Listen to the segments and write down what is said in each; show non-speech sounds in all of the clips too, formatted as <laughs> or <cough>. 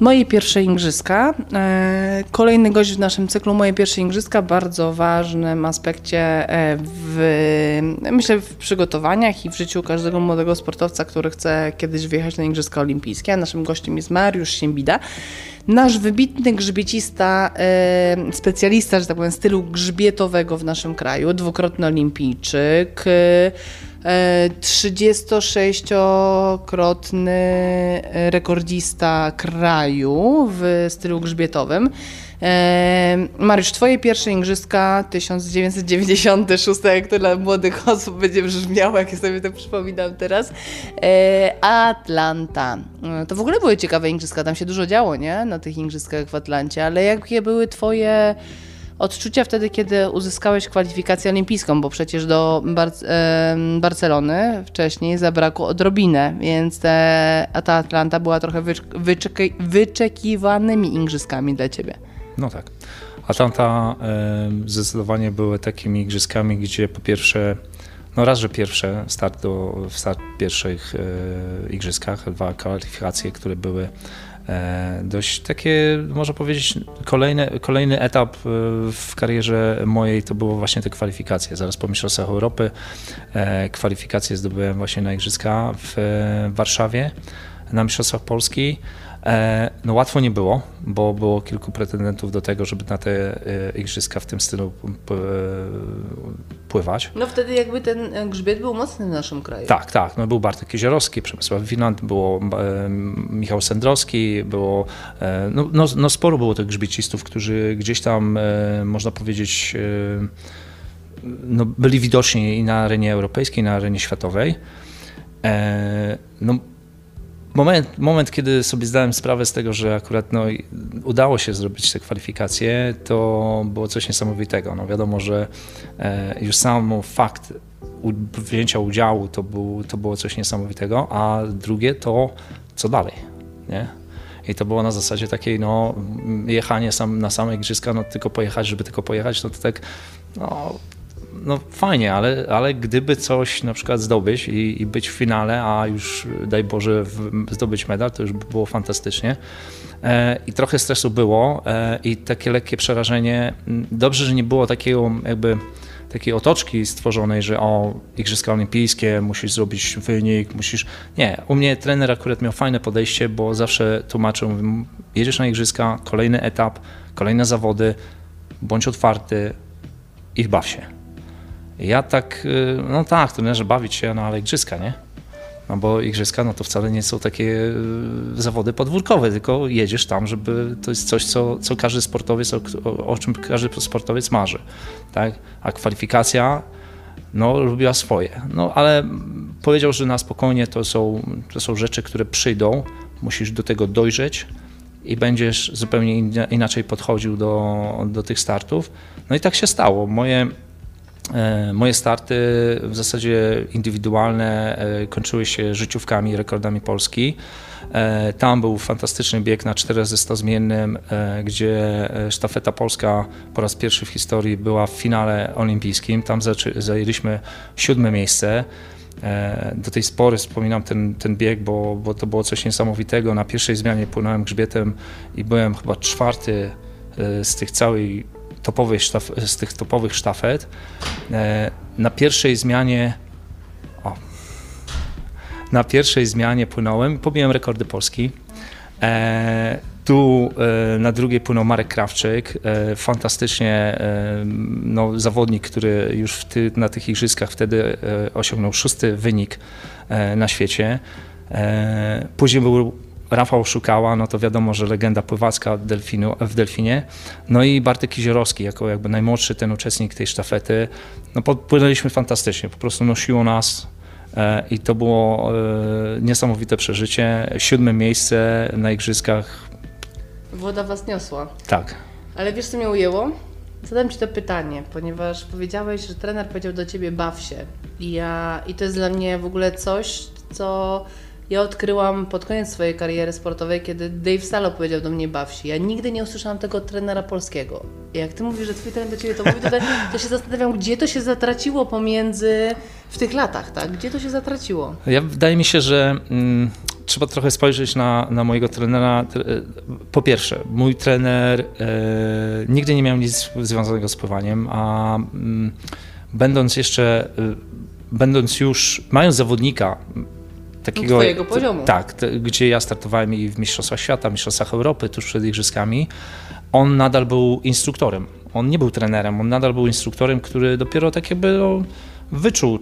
Moje pierwsze igrzyska. E, kolejny gość w naszym cyklu Moje pierwsze igrzyska. Bardzo ważnym aspekcie e, w, myślę, w przygotowaniach i w życiu każdego młodego sportowca, który chce kiedyś wyjechać na Igrzyska Olimpijskie. Naszym gościem jest Mariusz Siembida. Nasz wybitny grzbiecista, e, specjalista, że tak powiem, stylu grzbietowego w naszym kraju, dwukrotny olimpijczyk, 36-krotny rekordzista kraju w stylu grzbietowym. Mariusz, twoje pierwsze igrzyska 1996, jak to dla młodych osób będzie brzmiało, jak sobie to przypominam teraz. Atlanta. To w ogóle były ciekawe igrzyska, tam się dużo działo, nie? Na tych igrzyskach w Atlancie, ale jakie były twoje odczucia wtedy, kiedy uzyskałeś kwalifikację olimpijską, bo przecież do Bar Barcelony wcześniej zabrakło odrobinę, więc te, a ta Atlanta była trochę wyczeki wyczekiwanymi igrzyskami dla ciebie. No tak. Atlanta zdecydowanie były takimi igrzyskami, gdzie po pierwsze no raz, że pierwsze, start, do, start pierwszych y, igrzyskach, dwa kwalifikacje, które były E, dość takie, można powiedzieć, kolejny, kolejny etap e, w karierze mojej to było właśnie te kwalifikacje. Zaraz po Mistrzostwach Europy e, kwalifikacje zdobyłem właśnie na Igrzyska w Warszawie, na Mistrzostwach Polski. E, no łatwo nie było, bo było kilku pretendentów do tego, żeby na te e, igrzyska w tym stylu pływać. No wtedy jakby ten grzbiet był mocny w naszym kraju. Tak, tak. No był Bartek Jeziorowski, Przemysław Wiland, było e, Michał Sendrowski, było, no, no, no sporo było tych grzbiecistów, którzy gdzieś tam, można powiedzieć, no, byli widoczni i na arenie europejskiej, i na arenie światowej. No, moment, moment, kiedy sobie zdałem sprawę z tego, że akurat no, udało się zrobić te kwalifikacje, to było coś niesamowitego. No, wiadomo, że e, już sam fakt wzięcia udziału to, był, to było coś niesamowitego, a drugie to co dalej. Nie? I to było na zasadzie takiej, no, jechanie sam, na same igrzyska, no tylko pojechać, żeby tylko pojechać, no to tak, no, no fajnie, ale, ale gdyby coś na przykład zdobyć i, i być w finale, a już daj Boże zdobyć medal, to już by było fantastycznie. E, I trochę stresu było e, i takie lekkie przerażenie. Dobrze, że nie było takiego jakby takiej otoczki stworzonej, że o, Igrzyska Olimpijskie, musisz zrobić wynik, musisz... Nie, u mnie trener akurat miał fajne podejście, bo zawsze tłumaczył, jedziesz na Igrzyska, kolejny etap, kolejne zawody, bądź otwarty i baw się. Ja tak, y, no tak, trenerze bawić się, no ale igrzyska, nie? No bo igrzyska, no to wcale nie są takie y, zawody podwórkowe, tylko jedziesz tam, żeby to jest coś, co, co każdy sportowiec, o, o czym każdy sportowiec marzy, tak? A kwalifikacja, no lubiła swoje. No ale powiedział, że na spokojnie to są, to są rzeczy, które przyjdą, musisz do tego dojrzeć i będziesz zupełnie inaczej podchodził do, do tych startów. No i tak się stało. Moje moje starty w zasadzie indywidualne e, kończyły się życiówkami, rekordami Polski. E, tam był fantastyczny bieg na 4 razy 100 zmiennym, gdzie sztafeta polska po raz pierwszy w historii była w finale olimpijskim. Tam zajęliśmy siódme miejsce. Do tej pory wspominam ten, ten bieg, bo, bo to było coś niesamowitego. Na pierwszej zmianie płynąłem grzbietem i byłem chyba czwarty z tych całej topowych sztaf, z tych topowych sztafet. E, na pierwszej zmianie o, na pierwszej zmianie płynąłem, pobiłem rekordy Polski. E, tu e, na drugiej płynął Marek Krawczyk, fantastycznie no, zawodnik, który już ty, na tych igrzyskach wtedy osiągnął szósty wynik na świecie. Później był Rafał Szukała, no to wiadomo, że legenda pływacka delfinu, w Delfinie. No i Bartek Kizierowski, jako jakby najmłodszy ten uczestnik tej sztafety. No płynęliśmy fantastycznie, po prostu nosiło nas e, i to było e, niesamowite przeżycie. Siódme miejsce na igrzyskach. Woda was niosła. Tak. Ale wiesz, co mnie ujęło? Zadam Ci to pytanie, ponieważ powiedziałeś, że trener powiedział do Ciebie baw się. I, ja, I to jest dla mnie w ogóle coś, co ja odkryłam pod koniec swojej kariery sportowej, kiedy Dave Salo powiedział do mnie baw się. Ja nigdy nie usłyszałam tego trenera polskiego. I jak ty mówisz, że twój trener do ciebie to mówi, to, się zastanawiam, gdzie to się zatraciło pomiędzy w tych latach, tak? Gdzie to się zatraciło? Ja wydaje mi się, że mm, trzeba trochę spojrzeć na, na mojego trenera. Po pierwsze, mój trener e, nigdy nie miał nic związanego z pływaniem, a mm, będąc jeszcze, e, będąc już, mając zawodnika takiego... Twojego poziomu. Tak, gdzie ja startowałem i w Mistrzostwach Świata, Mistrzostwach Europy, tuż przed Igrzyskami, on nadal był instruktorem. On nie był trenerem, on nadal był instruktorem, który dopiero tak jakby no, wyczuł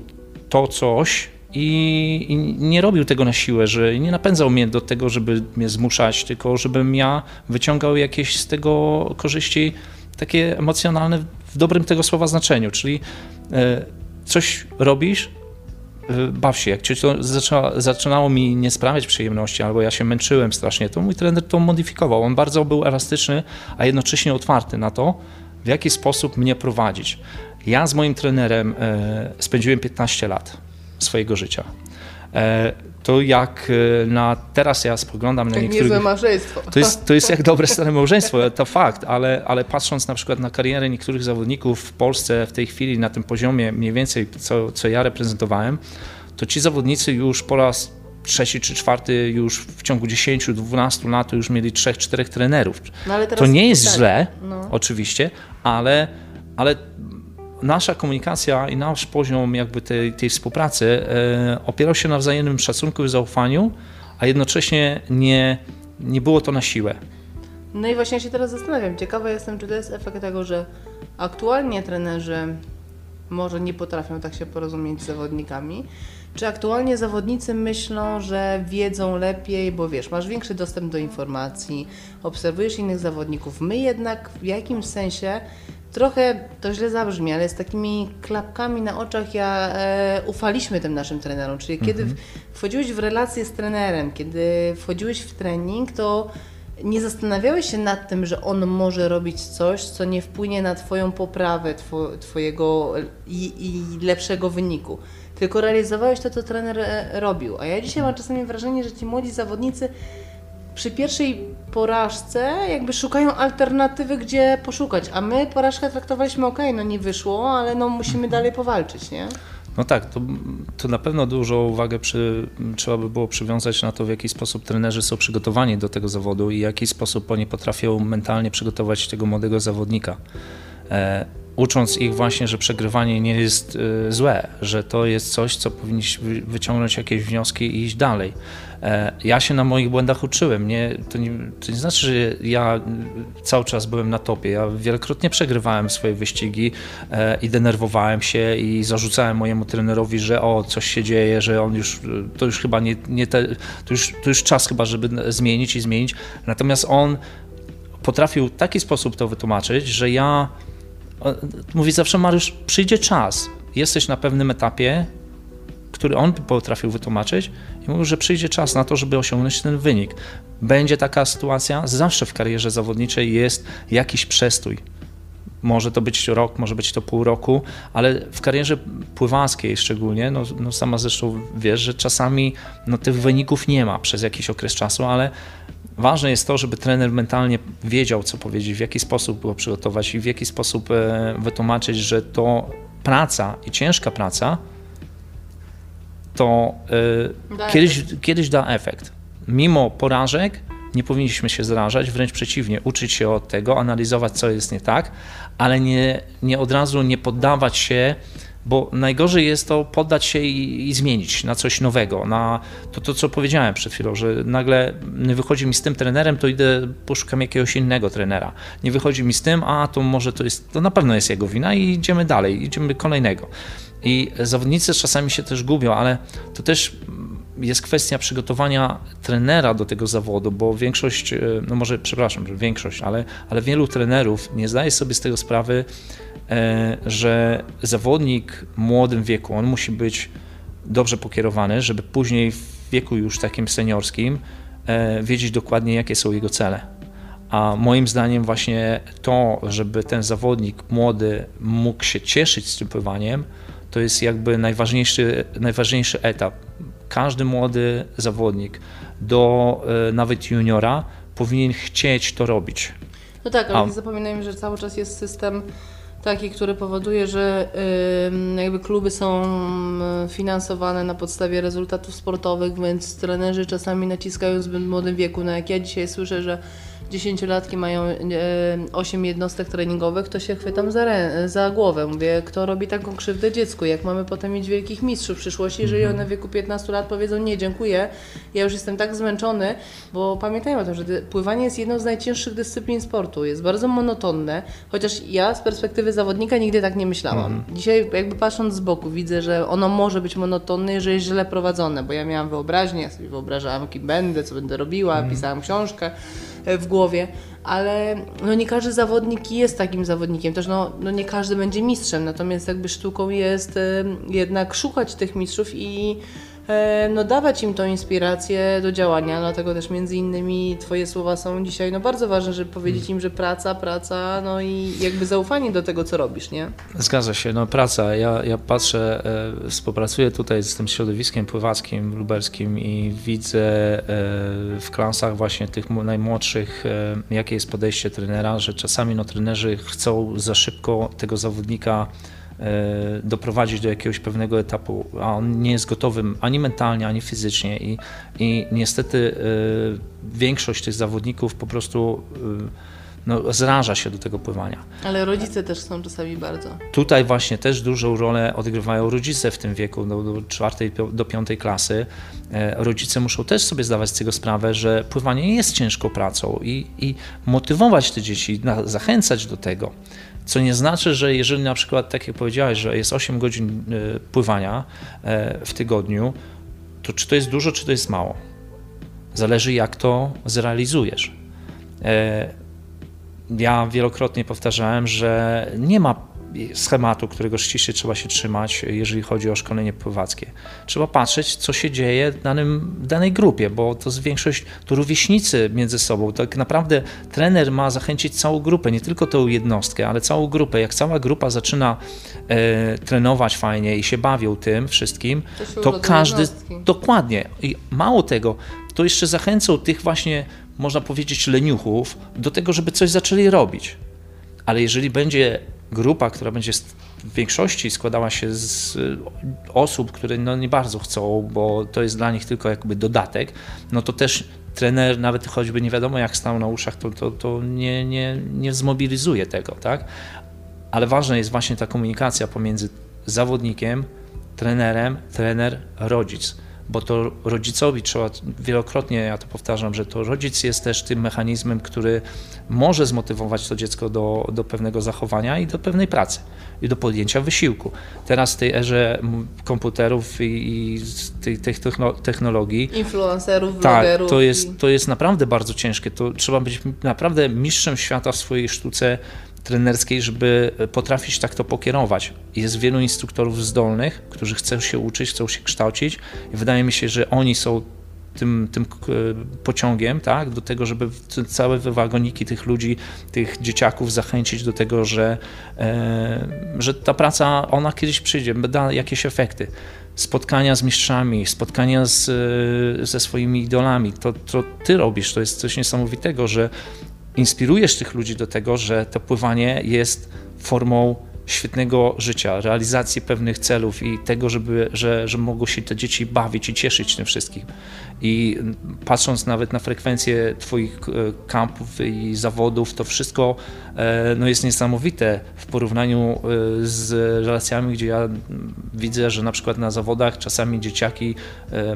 to coś, i, i, nie robił tego na siłę, że nie napędzał mnie do tego, żeby mnie zmuszać, tylko żebym ja wyciągał jakieś z tego korzyści takie emocjonalne w dobrym tego słowa znaczeniu, czyli e, coś robisz, baw się. Jak to zaczęła, zaczynało mi nie sprawiać przyjemności, albo ja się męczyłem strasznie, to mój trener to modyfikował. On bardzo był elastyczny, a jednocześnie otwarty na to, w jaki sposób mnie prowadzić. Ja z moim trenerem e, spędziłem 15 lat swojego życia. E, to jak e, na teraz ja spoglądam na tak niektórych... niezłe małżeństwo. To jest, to jest jak dobre <laughs> stare małżeństwo, to fakt, ale, ale patrząc na przykład na karierę niektórych zawodników w Polsce w tej chwili na tym poziomie mniej więcej, co, co ja reprezentowałem, to ci zawodnicy już po raz trzeci czy czwarty już w ciągu 10-12 lat już mieli trzech, czterech trenerów. No, to nie jest tak. źle, no. oczywiście, ale, ale nasza komunikacja i nasz poziom jakby tej, tej współpracy e, opierał się na wzajemnym szacunku i zaufaniu, a jednocześnie nie, nie było to na siłę. No i właśnie się teraz zastanawiam, ciekawa jestem, czy to jest efekt tego, że aktualnie trenerzy może nie potrafią tak się porozumieć z zawodnikami, czy aktualnie zawodnicy myślą, że wiedzą lepiej, bo wiesz, masz większy dostęp do informacji, obserwujesz innych zawodników. My jednak w jakimś sensie trochę to źle zabrzmi, ale z takimi klapkami na oczach ja e, ufaliśmy tym naszym trenerom. Czyli kiedy mhm. wchodziłeś w relację z trenerem, kiedy wchodziłeś w trening, to nie zastanawiałeś się nad tym, że on może robić coś, co nie wpłynie na Twoją poprawę two, Twojego i, i lepszego wyniku. Tylko realizowałeś to, co trener e, robił. A ja dzisiaj mam czasami wrażenie, że ci młodzi zawodnicy przy pierwszej porażce jakby szukają alternatywy, gdzie poszukać, a my porażkę traktowaliśmy ok, no nie wyszło, ale no musimy dalej powalczyć, nie? No tak, to, to na pewno dużo uwagę przy, trzeba by było przywiązać na to, w jaki sposób trenerzy są przygotowani do tego zawodu i w jaki sposób oni potrafią mentalnie przygotować tego młodego zawodnika. Ucząc ich właśnie, że przegrywanie nie jest y, złe, że to jest coś, co powinniśmy wyciągnąć jakieś wnioski i iść dalej. E, ja się na moich błędach uczyłem. Nie, to, nie, to nie znaczy, że ja cały czas byłem na topie. Ja wielokrotnie przegrywałem swoje wyścigi e, i denerwowałem się i zarzucałem mojemu trenerowi, że o, coś się dzieje, że on już, to już chyba nie, nie te, to, już, to już czas chyba, żeby zmienić i zmienić. Natomiast on potrafił w taki sposób to wytłumaczyć, że ja Mówi zawsze, Mariusz, przyjdzie czas, jesteś na pewnym etapie, który on potrafił wytłumaczyć i mówił, że przyjdzie czas na to, żeby osiągnąć ten wynik. Będzie taka sytuacja, zawsze w karierze zawodniczej jest jakiś przestój. Może to być rok, może być to pół roku, ale w karierze pływackiej szczególnie, no, no sama zresztą wiesz, że czasami no, tych wyników nie ma przez jakiś okres czasu, ale Ważne jest to, żeby trener mentalnie wiedział, co powiedzieć, w jaki sposób go przygotować i w jaki sposób e, wytłumaczyć, że to praca i ciężka praca to e, kiedyś, kiedyś da efekt. Mimo porażek nie powinniśmy się zrażać, wręcz przeciwnie, uczyć się od tego, analizować, co jest nie tak, ale nie, nie od razu nie poddawać się bo najgorzej jest to poddać się i, i, zmienić na coś nowego, na to, to, co powiedziałem przed chwilą, że nagle nie wychodzi mi z tym trenerem, to idę, poszukam jakiegoś innego trenera. Nie wychodzi mi z tym, a to może to jest, to na pewno jest jego wina i idziemy dalej, idziemy kolejnego. I zawodnicy czasami się też gubią, ale to też jest kwestia przygotowania trenera do tego zawodu, bo większość, no może, przepraszam, większość, ale, ale wielu trenerów nie zdaje sobie z tego sprawy, E, że zawodnik w młodym wieku, on musi być dobrze pokierowany, żeby później w wieku już takim seniorskim e, wiedzieć dokładnie, jakie są jego cele. A moim zdaniem właśnie to, żeby ten zawodnik młody mógł się cieszyć z tym pływaniem, to jest jakby najważniejszy, najważniejszy etap. Każdy młody zawodnik do e, nawet juniora powinien chcieć to robić. No tak, ale A... nie zapominajmy, że cały czas jest system Taki, który powoduje, że jakby kluby są y, finansowane na podstawie rezultatów sportowych, więc trenerzy czasami naciskają w zbyt młodym wieku. No jak ja dzisiaj słyszę, że dziesięciolatki mają e, 8 jednostek treningowych, to się chwytam za, za głowę. Mówię, kto robi taką krzywdę dziecku? Jak mamy potem mieć wielkich mistrzów w przyszłości, jeżeli one w wieku 15 lat powiedzą nie, dziękuję, ja już jestem tak zmęczony, bo pamiętajmy o tym, że pływanie jest jedną z najcięższych dyscyplin sportu. Jest bardzo monotonne, chociaż ja z perspektywy zawodnika nigdy tak nie myślałam. Dzisiaj jakby patrząc z boku widzę, że ono może być monotonne, jeżeli jest źle prowadzone, bo ja miałam wyobraźnię, ja sobie wyobrażałam kim będę, co będę robiła, pisałam książkę w głowie, ale no nie każdy zawodnik jest takim zawodnikiem, też no, no nie każdy będzie mistrzem, natomiast jakby sztuką jest e, jednak szukać tych mistrzów i e, no dawać im tą inspirację do działania, dlatego też między innymi Twoje słowa są dzisiaj no bardzo ważne, żeby powiedzieć im, że praca, praca, no i jakby zaufanie do tego, co robisz, nie? Zgadza się, no praca. Ja, ja patrzę, e, współpracuję tutaj z tym środowiskiem pływackim, lubelskim i widzę e, w klasach właśnie tych najmłodszych, e, jakie jest podejście trenera, że czasami no, trenerzy chcą za szybko tego zawodnika e, doprowadzić do jakiegoś pewnego etapu, a on nie jest gotowy ani mentalnie, ani fizycznie i, i niestety e, większość tych zawodników po prostu e, no, zraża się do tego pływania. Ale rodzice też są czasami bardzo. Tutaj właśnie też dużą rolę odgrywają rodzice w tym wieku, do, do czwartej, do piątej klasy. E, Rodzice muszą też sobie zdawać z tego sprawę, że pływanie jest ciężką pracą i, i motywować te dzieci, zachęcać do tego. Co nie znaczy, że jeżeli na przykład, tak jak powiedziałeś, że jest 8 godzin e, pływania e, w tygodniu, to czy to jest dużo, czy to jest mało? Zależy, jak to zrealizujesz. E, ja wielokrotnie powtarzałem, że nie ma schematu, którego ściśle trzeba się trzymać, jeżeli chodzi o szkolenie pływackie. Trzeba patrzeć, co się dzieje w, danym, w danej grupie, bo to jest większość, to rówieśnicy między sobą. Tak naprawdę trener ma zachęcić całą grupę, nie tylko tą jednostkę, ale całą grupę. Jak cała grupa zaczyna e, trenować fajnie i się bawią tym wszystkim, To to każdy, jednostki. dokładnie, i mało tego, to jeszcze zachęcą tych właśnie, można powiedzieć, leniuchów do tego, żeby coś zaczęli robić. Ale jeżeli będzie grupa, która będzie w większości składała się z y, osób, które no nie bardzo chcą, bo to jest dla nich tylko jakby dodatek, no to też trener, nawet choćby nie wiadomo jak stał na uszach, to, to, to nie, nie, nie zmobilizuje tego, tak? Ale ważna jest właśnie ta komunikacja pomiędzy zawodnikiem, trenerem, trener, rodzic. Bo to rodzicowi trzeba, wielokrotnie ja to powtarzam, że to rodzic jest też tym mechanizmem, który może zmotywować to dziecko do, do pewnego zachowania i do pewnej pracy i do podjęcia wysiłku. Teraz w tej erze komputerów i, i tych, tych techno- technologii Influencerów, tak, blogerów. to i- jest, to jest naprawdę bardzo ciężkie. To trzeba być naprawdę mistrzem świata w swojej sztuce trenerskiej, żeby potrafić tak to pokierować. Jest wielu instruktorów zdolnych, którzy chcą się uczyć, chcą się kształcić i wydaje mi się, że oni są tym, tym k- pociągiem, tak, do tego, żeby całe wagoniki tych ludzi, tych dzieciaków zachęcić do tego, że, e, że ta praca, ona kiedyś przyjdzie, da jakieś efekty. Spotkania z mistrzami, spotkania z, e, ze swoimi idolami, to, to ty robisz, to jest coś niesamowitego, że inspirujesz tych ludzi do tego, że to pływanie jest formą świetnego życia, realizacji pewnych celów i tego, żeby, że, że mogą się te dzieci bawić i cieszyć tym wszystkim. I patrząc nawet na frekwencję Twoich e, kampów i zawodów, to wszystko e, no, jest niesamowite w porównaniu e, z relacjami, gdzie ja widzę, że na przykład na zawodach czasami dzieciaki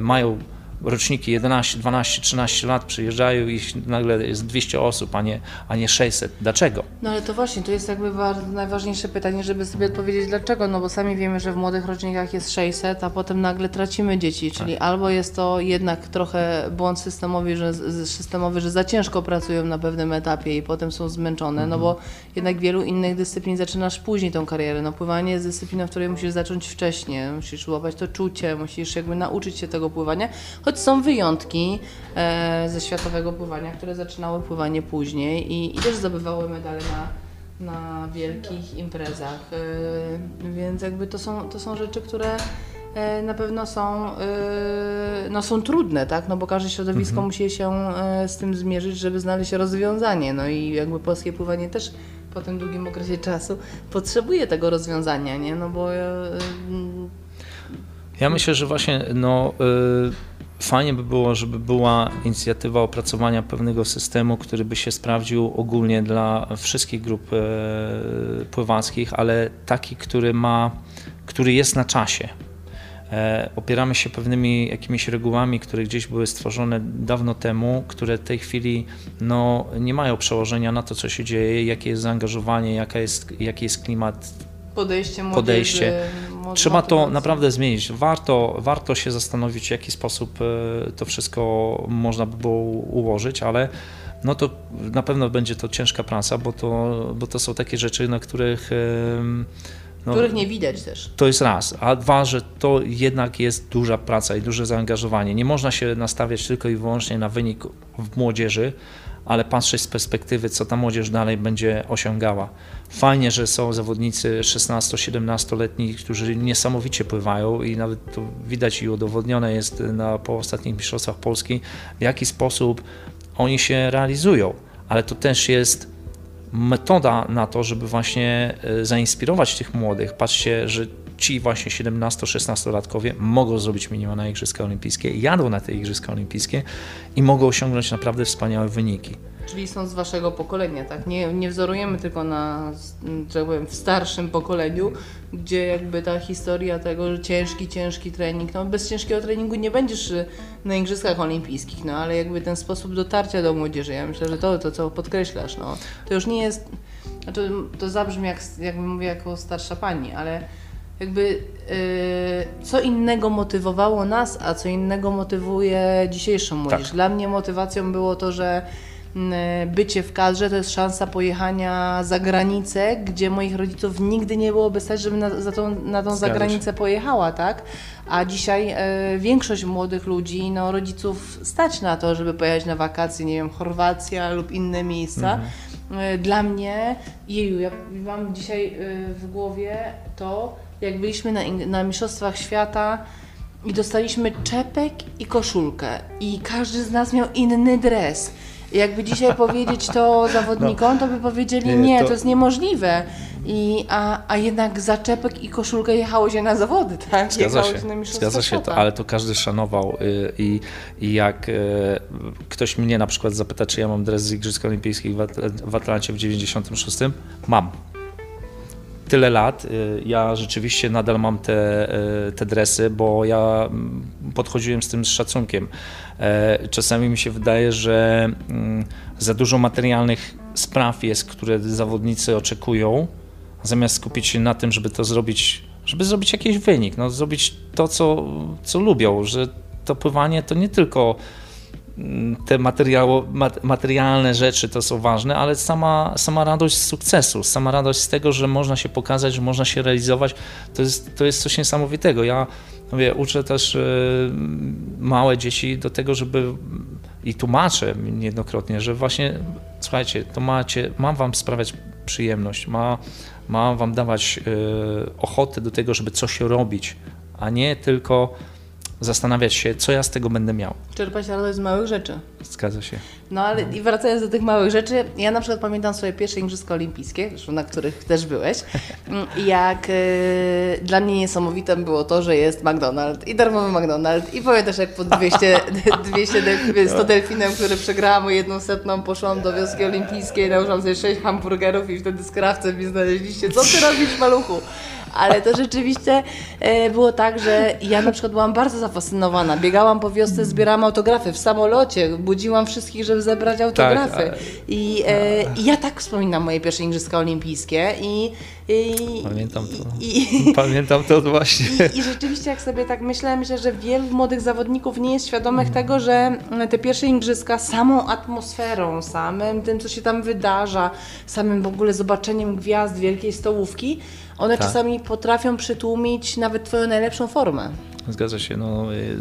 mają roczniki 11, 12, 13 lat przyjeżdżają i nagle jest 200 osób, a nie, a nie 600. Dlaczego? No ale to właśnie, to jest jakby wa- najważniejsze pytanie, żeby sobie odpowiedzieć dlaczego, no bo sami wiemy, że w młodych rocznikach jest 600, a potem nagle tracimy dzieci, czyli albo jest to jednak trochę błąd systemowy, że, systemowy, że za ciężko pracują na pewnym etapie i potem są zmęczone, no bo jednak wielu innych dyscyplin zaczynasz później tą karierę, no pływanie jest dyscypliną, w której musisz zacząć wcześniej, musisz łapać to czucie, musisz jakby nauczyć się tego pływania, choć są wyjątki e, ze światowego pływania, które zaczynały pływanie później i, i też zdobywały medale na, na wielkich imprezach. E, więc jakby to są, to są rzeczy, które e, na pewno są, e, no są trudne, tak? No bo każde środowisko musi się e, z tym zmierzyć, żeby znaleźć rozwiązanie. No i jakby polskie pływanie też po tym długim okresie czasu potrzebuje tego rozwiązania, nie? No bo ja, ja myślę, że właśnie no, y, fajnie by było, żeby była inicjatywa opracowania pewnego systemu, który by się sprawdził ogólnie dla wszystkich grup y, pływackich, ale taki, który ma, który jest na czasie. E, opieramy się pewnymi jakimiś regułami, które gdzieś były stworzone dawno temu, które w tej chwili no, nie mają przełożenia na to, co się dzieje, jakie jest zaangażowanie, jaka jest, jaki jest klimat podejście, młodzieży, podejście. Trzeba to naprawdę zmienić. Warto, warto się zastanowić, w jaki sposób e, to wszystko można by było ułożyć, ale no to na pewno będzie to ciężka praca, bo to, bo to są takie rzeczy, na których em, no, których nie widać też. to jest raz, a dwa, że to jednak jest duża praca i duże zaangażowanie. Nie można się nastawiać tylko i wyłącznie na wynik w młodzieży, ale patrzeć z perspektywy, co ta młodzież dalej będzie osiągała. Fajnie, że są zawodnicy 16-17-letni, którzy niesamowicie pływają i nawet to widać i udowodnione jest na, po ostatnich mistrzostwach Polski, w jaki sposób oni się realizują, ale to też jest metoda na to, żeby właśnie e, zainspirować tych młodych. Patrzcie, że ci właśnie 17-16-latkowie mogą zrobić minimum na Igrzyska Olimpijskie, jadą na te Igrzyska Olimpijskie i mogą osiągnąć naprawdę wspaniałe wyniki. Czyli są z waszego pokolenia, tak? Nie, nie wzorujemy tylko na, że tak powiem, w starszym pokoleniu, gdzie jakby ta historia tego, że ciężki, ciężki trening, no bez ciężkiego treningu nie będziesz na Igrzyskach Olimpijskich, no ale jakby ten sposób dotarcia do młodzieży, ja myślę, że to, to co podkreślasz, no, to już nie jest, znaczy to zabrzmi jak, jakbym mówię jako starsza pani, ale jakby y, co innego motywowało nas, a co innego motywuje dzisiejszą młodzież. Tak. Dla mnie motywacją było to, że mm, bycie w kadrze to jest szansa pojechania za granicę, gdzie moich rodziców nigdy nie byłoby stać, żeby na, za tą, na tą zagranicę pojechała, tak? A dzisiaj e, większość młodych ludzi, no rodziców stać na to, żeby pojechać na wakacje, nie wiem, Chorwacja lub inne miejsca. E, Dla mnie, jeju, ja mam dzisiaj e, w głowie to, jak byliśmy na, na Mistrzostwach Świata i dostaliśmy czepek i koszulkę i każdy z nas miał inny dres. Jakby dzisiaj <laughs> powiedzieć to zawodnikom, to by powiedzieli, Nie, to- jest niemożliwe. I, a, a jednak za czepek i koszulkę jechało się na zawody, tak? Zgadza jechało się, na zgadza się to, ale to każdy szanował y, i, i jak y, ktoś mnie na przykład zapyta, czy ja mam dres z Igrzysk Olimpijskich w, w Atlancie w 96, mam. Tyle lat, y, ja rzeczywiście nadal mam te, y, te dresy, bo ja mm, podchodziłem z tym z szacunkiem. E, Czasami mi się wydaje, że mm, za dużo materialnych spraw jest, które zawodnicy oczekują, zamiast skupić się na tym, żeby to zrobić, żeby zrobić jakiś wynik, no, zrobić to, co, co lubią, że to pływanie to nie tylko te materiało, mat- materialne rzeczy to są ważne, ale sama, sama radość z sukcesu, sama radość z tego, że można się pokazać, że można się realizować, to jest, to jest coś niesamowitego. Ja mówię, uczę też y, małe dzieci do tego, żeby i tłumaczę niejednokrotnie, że właśnie słuchajcie, to macie, mam wam sprawiać przyjemność, ma, ma wam dawać y, ochotę do tego, żeby coś robić, a nie tylko zastanawiać się, co ja z tego będę miał. Czerpać radość z małych rzeczy. Zgadza się. No ale i wracając do tych małych rzeczy, ja na przykład pamiętam swoje pierwsze Igrzyska Olimpijskie, na których też byłeś, jak e, dla mnie niesamowitym było to, że jest McDonald's i darmowy McDonald's i pamiętasz jak po 200, 200 del, 100 delfinem, które przegrałam o jedną setną, poszłam do wioski olimpijskiej, nałożyłam sobie 6 hamburgerów i wtedy skrawce mi znaleźliście, co ty robisz maluchu? Ale to rzeczywiście e, było tak, że ja na przykład byłam bardzo zafascynowana. Biegałam po wiosce, zbierałam autografy w samolocie, budziłam wszystkich, żeby zebrać autografy. ale- I, e, I ja tak wspominam moje pierwsze Igrzyska Olimpijskie i... i Pamiętam to. I, i, <laughs> Pamiętam to właśnie. i, I rzeczywiście, jak sobie tak myślę, myślę, że wielu młodych zawodników nie jest świadomych tego, że te pierwsze igrzyska samą atmosferą, samym tym, co się tam wydarza, samym w ogóle zobaczeniem gwiazd wielkiej stołówki, one Tak. czasami potrafią przytłumić nawet Twoją najlepszą formę. Zgadza się. No, y,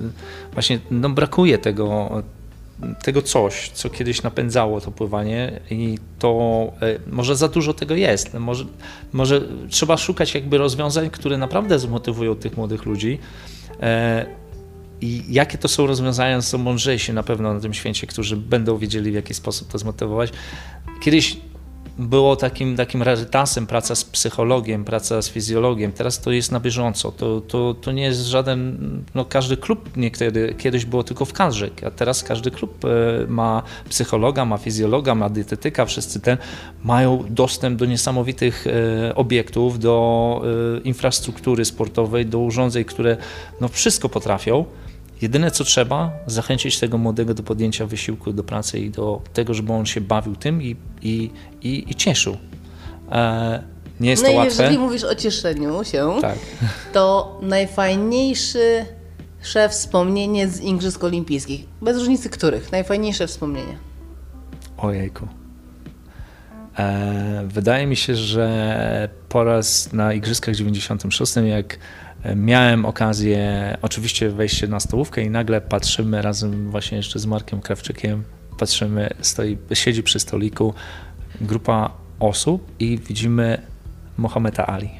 właśnie no, brakuje tego, tego coś, co kiedyś napędzało to pływanie i to y, może za dużo tego jest. Może, może trzeba szukać jakby rozwiązań, które naprawdę zmotywują tych młodych ludzi. E, I jakie to są rozwiązania, są mądrzejsi na pewno na tym święcie, którzy będą wiedzieli, w jaki sposób to zmotywować. Kiedyś było takim, takim rarytasem praca z psychologiem, praca z fizjologiem. Teraz to jest na bieżąco. To, to, to nie jest żaden, no każdy klub niekiedy, kiedyś było tylko w kadrze, a teraz każdy klub e, ma psychologa, ma fizjologa, ma dietetyka, wszyscy ten mają dostęp do niesamowitych e, obiektów, do e, infrastruktury sportowej, do urządzeń, które no wszystko potrafią. Jedyne co trzeba, zachęcić tego młodego do podjęcia wysiłku, do pracy i do tego, żeby on się bawił tym i, i, i, i cieszył. E, nie jest no to i łatwe. jeżeli mówisz o cieszeniu się, Tak. to najfajniejszy szef wspomnienie z Igrzysk Olimpijskich. Bez różnicy których. Najfajniejsze wspomnienie. Ojejku. E, wydaje mi się, że po raz na Igrzyskach 96, jak miałem okazję oczywiście wejść na stołówkę i nagle patrzymy razem właśnie jeszcze z Markiem Krawczykiem, patrzymy, stoi, siedzi przy stoliku grupa osób i widzimy Mohameda Ali.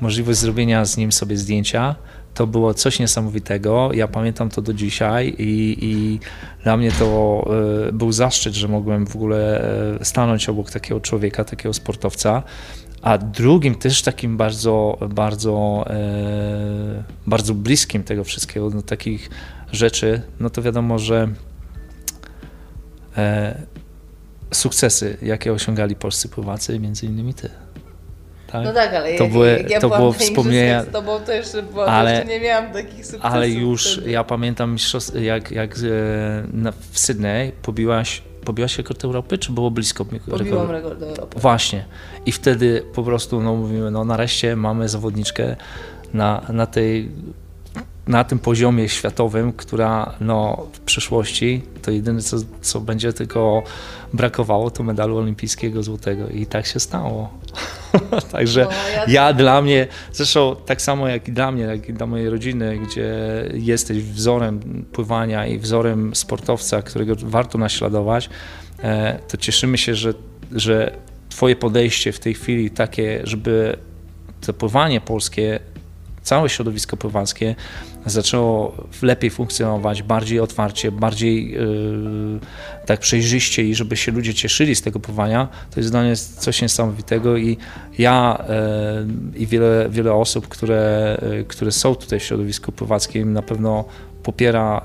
Możliwość zrobienia z nim sobie zdjęcia, to było coś niesamowitego. Ja pamiętam to do dzisiaj i, i dla mnie to e, był zaszczyt, że mogłem w ogóle e, stanąć obok takiego człowieka, takiego sportowca. A drugim też takim bardzo, bardzo, e, bardzo bliskim tego wszystkiego, no, takich rzeczy, no to wiadomo, że e, sukcesy, jakie osiągali polscy pływacy, między innymi ty. Tak? No tak, ale To jak, były- ja to było wspomnienia- z tobą, to jeszcze, było, Ale- jeszcze nie miałam takich sukcesów. Ale już wtedy. ja pamiętam jak, jak e, w Sydney pobiłaś, pobiłaś rekord Europy, czy było blisko Pobiłam rekordu? rekord Europy. Właśnie. I wtedy po prostu no, mówimy, no nareszcie mamy zawodniczkę na, na, tej, na tym poziomie światowym, która no, w przyszłości to jedyne, co, co będzie tylko brakowało, to medalu olimpijskiego złotego. I tak się stało. <laughs> Także No, ja- ja dla mnie, zresztą tak samo jak i dla mnie, jak i dla mojej rodziny, gdzie jesteś wzorem pływania i wzorem sportowca, którego warto naśladować, e, to cieszymy się, że, że Twoje podejście w tej chwili takie, żeby to pływanie polskie, całe środowisko pływackie zaczęło lepiej funkcjonować, bardziej otwarcie, bardziej yy, tak przejrzyście i żeby się ludzie cieszyli z tego pływania, to jest dla mnie coś niesamowitego i ja yy, i wiele, wiele osób, które, yy, które są tutaj w środowisku pływackim na pewno popiera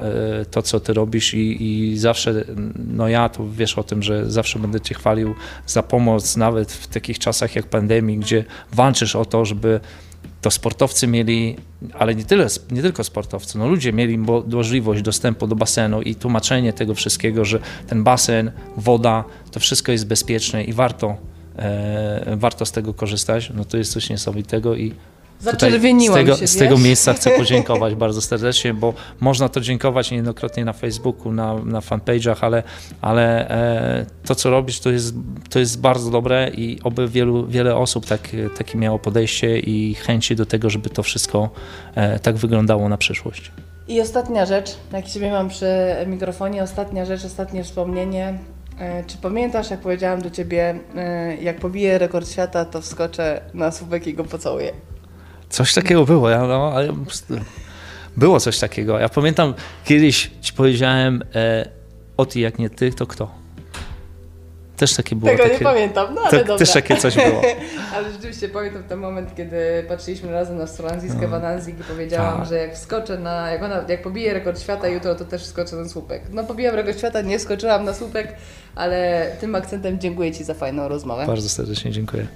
to, co ty robisz i, i zawsze, no ja to wiesz o tym, że zawsze będę cię chwalił za pomoc, nawet w takich czasach jak pandemii, gdzie walczysz o to, żeby to sportowcy mieli, ale nie, tyle, nie tylko sportowcy, no ludzie mieli mo- możliwość dostępu do basenu i tłumaczenie tego wszystkiego, że ten basen, woda, to wszystko jest bezpieczne i warto, e, warto z tego korzystać, no to jest coś niesamowitego i tutaj z Zaczerwieniłam tego, się, z tego miejsca chcę <laughs> podziękować bardzo serdecznie, bo można to dziękować niejednokrotnie na Facebooku, na, na fanpage'ach, ale, ale e, to, co robisz, to jest, to jest bardzo dobre i oby wielu, wiele osób tak, takie miało podejście i chęci do tego, żeby to wszystko e, tak wyglądało na przyszłość. I ostatnia rzecz, jak Ciebie mam przy mikrofonie, ostatnia rzecz, ostatnie wspomnienie. E, Czy pamiętasz, jak powiedziałam do Ciebie, e, jak pobiję rekord świata, to wskoczę na słupek i go pocałuję? Coś takiego było, ja, no, ale było coś takiego. Ja pamiętam, kiedyś ci powiedziałem, e, o ty jak nie ty, to kto? Też takie było. Tego takie, nie pamiętam, no ale to, dobra. też takie coś było. <laughs> ale rzeczywiście pamiętam ten moment, kiedy patrzyliśmy razem na Strolanziskę No. Van Anzig i powiedziałam, Tak. że jak wskoczę na, jak, ona, jak pobiję rekord świata jutro, to też wskoczę na słupek. No pobiłam rekord świata, nie skoczyłam na słupek, ale tym akcentem dziękuję Ci za fajną rozmowę. Bardzo serdecznie dziękuję.